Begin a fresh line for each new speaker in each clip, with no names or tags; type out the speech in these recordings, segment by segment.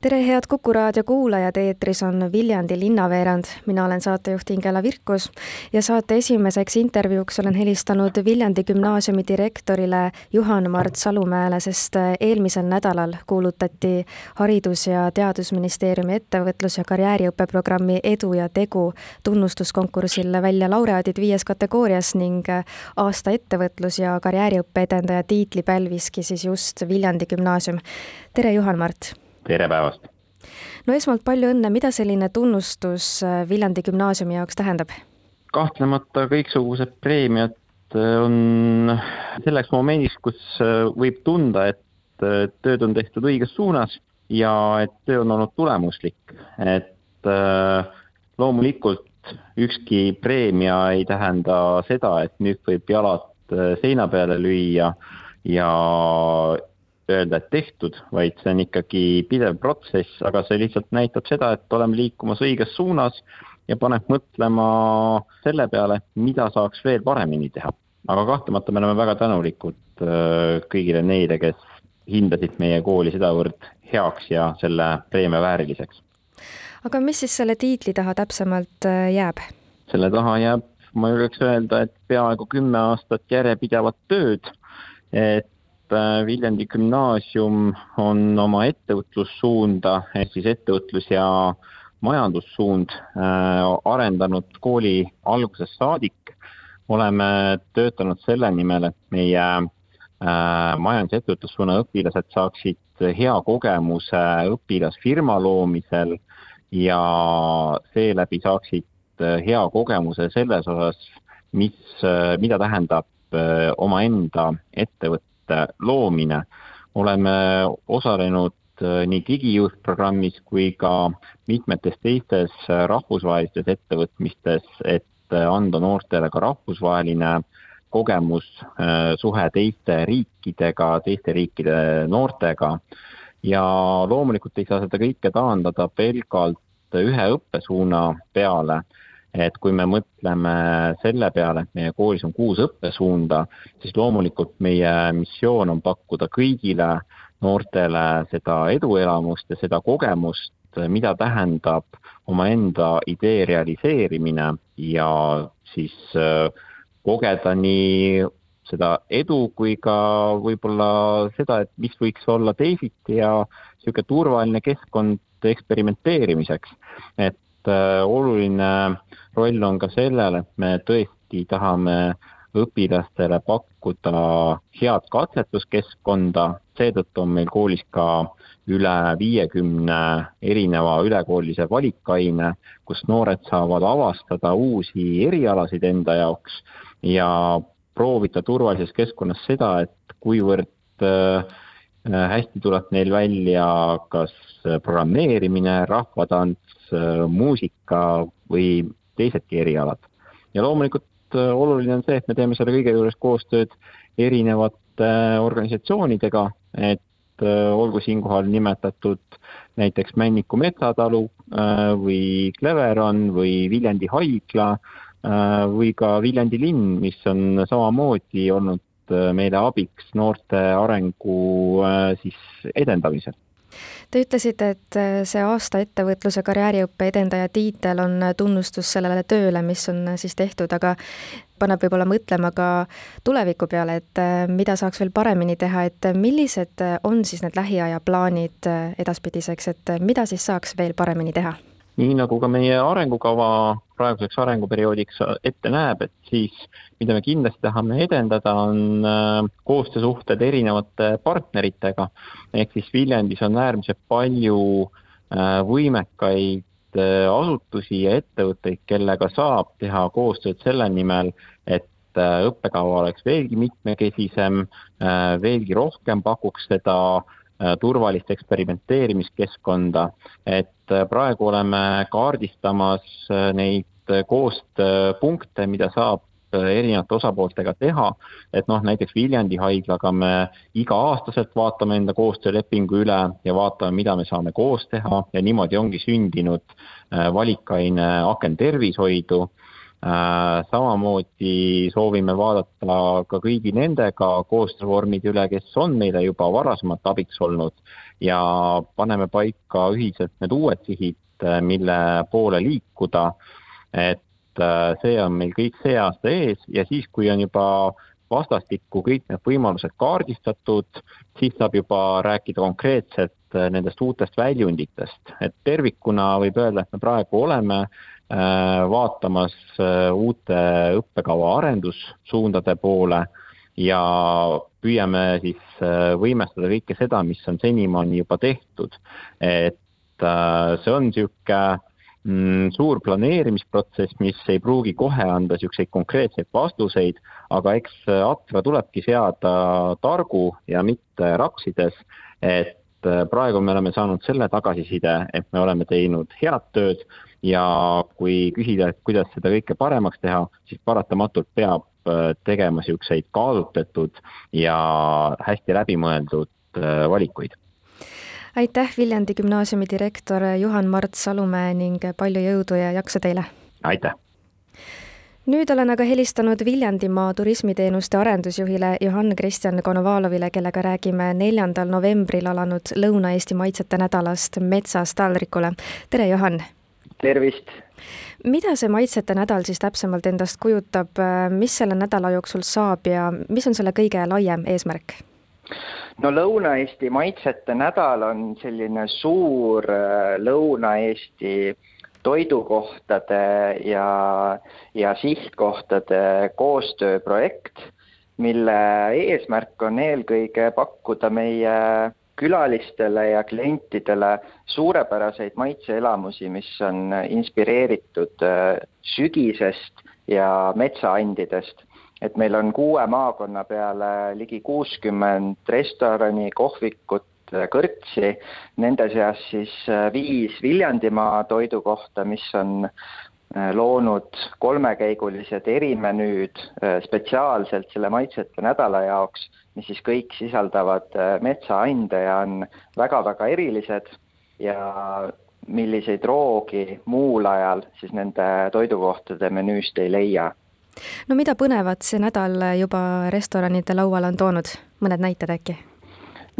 tere, head Kuku raadio kuulajad, eetris on Viljandi linnaveerand. mina olen saatejuht Ingela Virkus ja saate esimeseks intervjuuks olen helistanud Viljandi gümnaasiumi direktorile Juhan-Mart Salumäele, sest eelmisel nädalal kuulutati Haridus- ja Teadusministeeriumi ettevõtlus- ja karjääriõppeprogrammi Edu ja tegu tunnustuskonkursil välja laureaadid viies kategoorias ning aasta ettevõtlus- ja karjääriõppe edendaja tiitli pälviski siis just Viljandi gümnaasium. tere, Juhan-Mart!
Tere päevast!
no esmalt palju õnne, mida selline tunnustus äh, Viljandi gümnaasiumi jaoks tähendab?
kahtlemata kõiksugused preemiad äh, on selleks momendiks, kus äh, võib tunda, et tööd on tehtud õiges suunas ja et töö on olnud tulemuslik, et loomulikult ükski preemia ei tähenda seda, et nüüd võib jalad seina peale lüüa ja öelda, et tehtud, vaid see on ikkagi pidev protsess, aga see lihtsalt näitab seda, et oleme liikumas õiges suunas ja paneb mõtlema selle peale, mida saaks veel paremini teha. aga kahtlemata me oleme väga tänulikud äh, kõigile neile, kes hindasid meie kooli sedavõrd heaks ja selle preemia vääriliseks.
aga mis siis selle tiitli taha täpsemalt äh, jääb?
selle taha jääb, ma julgeks öelda, et peaaegu kümme aastat järjepidevat tööd, et Viljandi gümnaasium on oma ettevõtlussuunda ehk siis ettevõtlus ja majandussuund äh, arendanud kooli algusest saadik. oleme töötanud selle nimel, et meie äh, majandus- ja ettevõtlussuuna õpilased saaksid hea kogemuse õpilasfirma loomisel ja seeläbi saaksid hea kogemuse selles osas, mis, mida tähendab omaenda ettevõtte ettevõtete loomine. oleme osalenud äh, nii Digijõud programmis kui ka mitmetes teistes äh, rahvusvahelistes ettevõtmistes, et äh, anda noortele ka rahvusvaheline kogemus, suhe teiste riikidega, teiste riikide noortega. ja loomulikult ei saa seda kõike taandada pelgalt ühe õppesuuna peale et kui me mõtleme selle peale, et meie koolis on kuus õppesuunda, siis loomulikult meie missioon on pakkuda kõigile noortele seda eduelamust ja seda kogemust, mida tähendab omaenda idee realiseerimine ja siis äh, kogeda nii seda edu kui ka võib-olla seda, et mis võiks olla teisiti ja niisugune turvaline keskkond eksperimenteerimiseks. et äh, oluline roll on ka sellel, et me tõesti tahame õpilastele pakkuda head katsetuskeskkonda, seetõttu on meil koolis ka üle viiekümne erineva ülekoolise valikaine, kus noored saavad avastada uusi erialasid enda jaoks ja proovida turvalises keskkonnas seda, et kuivõrd äh, hästi tuleb neil välja kas programmeerimine, rahvatants, äh, muusika või teisedki erialad. ja loomulikult äh, oluline on see, et me teeme selle kõige juures koostööd erinevate äh, organisatsioonidega, et äh, olgu siinkohal nimetatud näiteks Männiku metsatalu või Cleveron või Viljandi haigla või ka Viljandi linn, mis on samamoodi olnud meile abiks noorte arengu siis edendamisel
Te ütlesite, et äh, see aasta ettevõtluse karjääriõppe edendaja tiitel on äh, tunnustus sellele tööle, mis on äh, siis tehtud, aga paneb võib-olla mõtlema ka tuleviku peale, et mida saaks veel paremini teha, et millised on siis need lähiaja plaanid edaspidiseks, et mida siis saaks veel paremini teha?
Nii nagu ka meie arengukava praeguseks arenguperioodiks ette näeb, et siis mida me kindlasti tahame edendada, on äh, koostöösuhted erinevate partneritega. ehk siis Viljandis on äärmiselt palju äh, võimekaid äh, asutusi ja ettevõtteid, kellega saab teha koostööd selle nimel, et õppekava oleks veelgi mitmekesisem, veelgi rohkem pakuks seda turvalist eksperimenteerimiskeskkonda, et praegu oleme kaardistamas neid koostööpunkte, mida saab erinevate osapooltega teha, et noh, näiteks Viljandi haiglaga me iga-aastaselt vaatame enda koostöölepingu üle ja vaatame, mida me saame koos teha. Ja niimoodi ongi sündinud valikaine aken tervishoidu. Äh, samamoodi soovime vaadata ka kõigi nendega koostöövormid üle, kes on meile juba varasemalt abiks olnud ja paneme paika ühiselt need uued sihid, äh, mille poole liikuda. et äh, see on meil kõik see aasta ees ja siis, kui on juba vastastikku kõik need võimalused kaardistatud, siis saab juba rääkida konkreetselt nendest uutest väljunditest, et tervikuna võib öelda, et me praegu oleme Äh, vaatamas äh, uute õppekava arendussuundade poole ja püüame siis äh, võimestada kõike seda, mis on senimaani juba tehtud. et see on niisugune mm, suur planeerimisprotsess, mis ei pruugi kohe anda niisuguseid konkreetseid vastuseid, aga eks atra tulebki seada targu ja mitte raksides, et praegu me oleme saanud selle tagasiside, et me oleme teinud head tööd ja kui küsida, et kuidas seda kõike paremaks teha, siis paratamatult peab äh, tegema niisuguseid kaalutletud ja hästi läbimõeldud äh, valikuid.
aitäh, Viljandi gümnaasiumi direktor Juhan-Mart Salumäe ning palju jõudu ja jaksu teile!
aitäh!
nüüd olen aga helistanud Viljandimaa turismiteenuste arendusjuhile Johann-Kristjan Konovalovile, kellega räägime neljandal novembril alanud Lõuna-Eesti maitsete nädalast Metsast taldrikule. tere, Johann!
Tervist!
mida see maitsete nädal siis täpsemalt endast kujutab, mis selle nädala jooksul saab ja mis on selle kõige laiem eesmärk?
no Lõuna-Eesti maitsete nädal on selline suur äh, Lõuna-Eesti toidukohtade ja, ja sihtkohtade koostööprojekt, mille eesmärk on eelkõige pakkuda meie külalistele ja klientidele suurepäraseid maitseelamusi, mis on inspireeritud äh, sügisest ja metsaandidest. et meil on kuue maakonna peale ligi kuuskümmend restorani, kohvikut, äh, kõrtsi, nende seas siis äh, viis Viljandimaa toidukohta, mis on loonud kolmekäigulised erimenüüd spetsiaalselt selle maitsete nädala jaoks mis siis kõik sisaldavad äh, metsaande ja on väga-väga erilised ja milliseid roogi muul ajal siis nende toidukohtade menüüst ei leia.
no mida põnevat see nädal juba restoranide lauale on toonud, mõned näited äkki?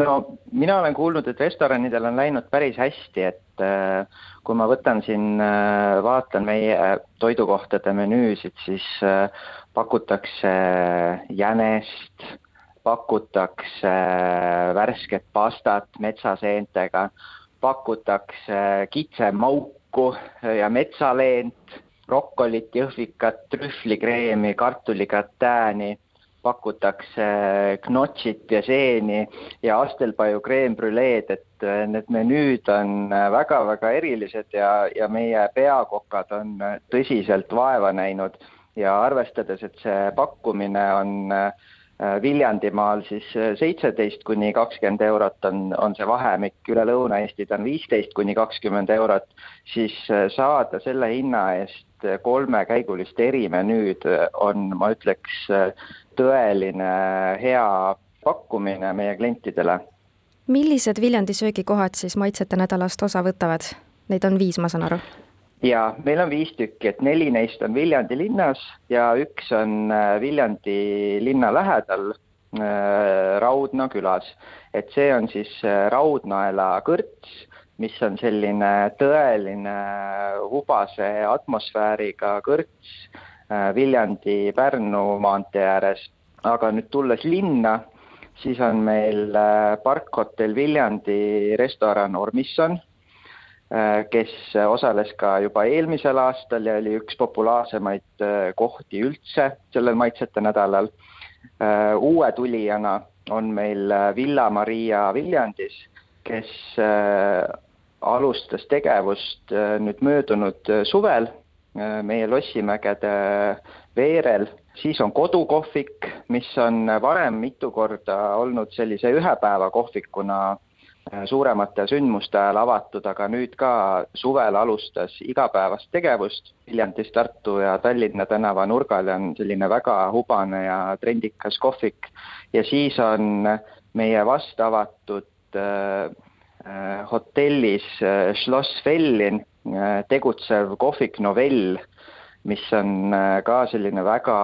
no mina olen kuulnud, et restoranidel on läinud päris hästi, et äh, kui ma võtan siin, äh, vaatan meie toidukohtade menüüsid, siis pakutakse jänest, pakutakse värsket pastat metsaseentega, pakutakse kitsemauku ja metsaleent, brokkolit, jõhvikat, trühvlikreemi, kartulikatääni, pakutakse knotšit ja seeni ja astelpaju kreembrüleed, et need menüüd on väga-väga erilised ja, ja meie peakokad on tõsiselt vaeva näinud. Ja arvestades, et see pakkumine on äh, Äh, Viljandimaal siis äh, seitseteist kuni kakskümmend eurot on, on see vahemik, üle Lõuna-Eesti ta on viisteist kuni kakskümmend eurot, siis äh, saada selle hinna eest kolmekäigulist erimenüüd on, ma ütleks, tõeline hea pakkumine meie klientidele.
millised Viljandi söögikohad siis maitsete nädalast osa võtavad? Neid on viis, ma saan aru
ja meil on viis tükki, et neli neist on Viljandi linnas ja üks on äh, Viljandi linna lähedal äh, Raudna külas. et see on siis äh, Raudnaela kõrts, mis on selline tõeline hubase atmosfääriga kõrts Viljandi-Pärnu maantee ääres. aga nüüd tulles linna, siis on meil Parkhotell Viljandi restoran Ormisson kes osales ka juba eelmisel aastal ja oli üks populaarsemaid äh, kohti üldse sellel maitsete nädalal. Äh, uue tulijana on meil Villa Maria Viljandis, kes alustas tegevust nüüd möödunud suvel meie Lossimägede veerel, siis on kodukohvik, mis on varem mitu korda olnud sellise ühe päeva kohvikuna suuremate sündmuste ajal avatud, aga nüüd ka suvel alustas igapäevast tegevust. Viljandis, Tartu ja Tallinna tänava nurgal on selline väga hubane ja trendikas kohvik ja siis on meie vast avatud äh, äh hotellis äh, Schloss Fellin äh, tegutsev kohvik Novell mis on äh, ka selline väga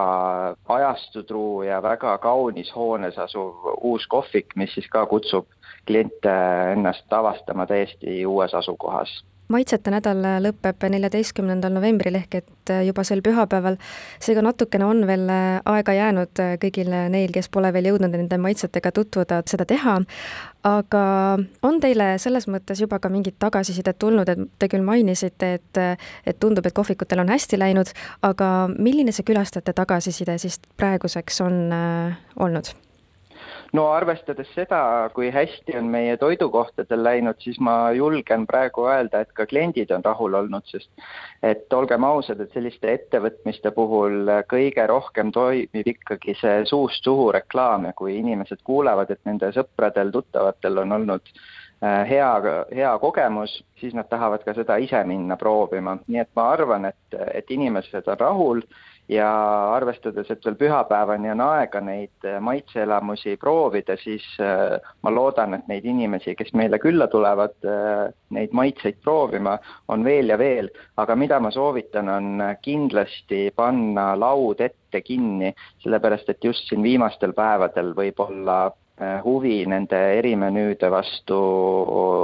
ajastutruu ja väga kaunis hoones asuv uus kohvik, mis siis ka kutsub kliente ennast avastama täiesti uues asukohas
maitsete nädal lõpeb neljateistkümnendal novembril ehk et juba sel pühapäeval, seega natukene on veel aega jäänud kõigil neil, kes pole veel jõudnud nende maitsetega tutvuda, seda teha. aga on teile selles mõttes juba ka mingit tagasisidet tulnud, et te küll mainisite, et, et tundub, et kohvikutel on hästi läinud, aga milline see külastajate tagasiside siis praeguseks on äh, olnud?
No arvestades seda, kui hästi on meie toidukohtadel läinud, siis ma julgen praegu öelda, et ka kliendid on rahul olnud, sest et olgem ausad, et selliste ettevõtmiste puhul kõige rohkem toimib ikkagi see suust suhu reklaam ja kui inimesed kuulevad, et nende sõpradel-tuttavatel on olnud äh, hea, hea kogemus, siis nad tahavad ka seda ise minna proovima, nii et ma arvan, et, et inimesed on rahul ja arvestades, et veel pühapäevani on aega neid äh, maitseelamusi proovida, siis äh, ma loodan, et neid inimesi, kes meile külla tulevad, äh, neid maitseid proovima, on veel ja veel, aga mida ma soovitan, on kindlasti panna laud ette kinni, sellepärast et just siin viimastel päevadel võib olla Äh, huvi nende erimenüüde vastu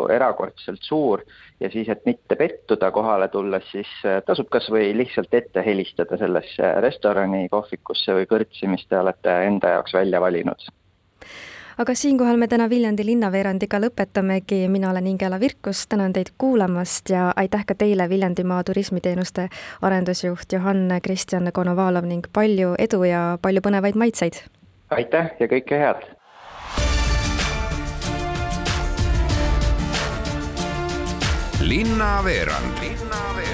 erakordselt suur ja siis, et mitte pettuda kohale tulles, siis äh, tasub kas või lihtsalt ette helistada sellesse restorani, kohvikusse või kõrtsi, mis te olete enda jaoks välja valinud
aga siinkohal me täna Viljandi linnaveerandiga lõpetamegi, mina olen Ingela Virkus, tänan teid kuulamast ja aitäh ka teile, Viljandimaa turismiteenuste arendusjuht Johann Kristjan Konovalov ning palju edu ja palju põnevaid maitseid!
aitäh ja kõike head!
Linnaveerand. linnaveerand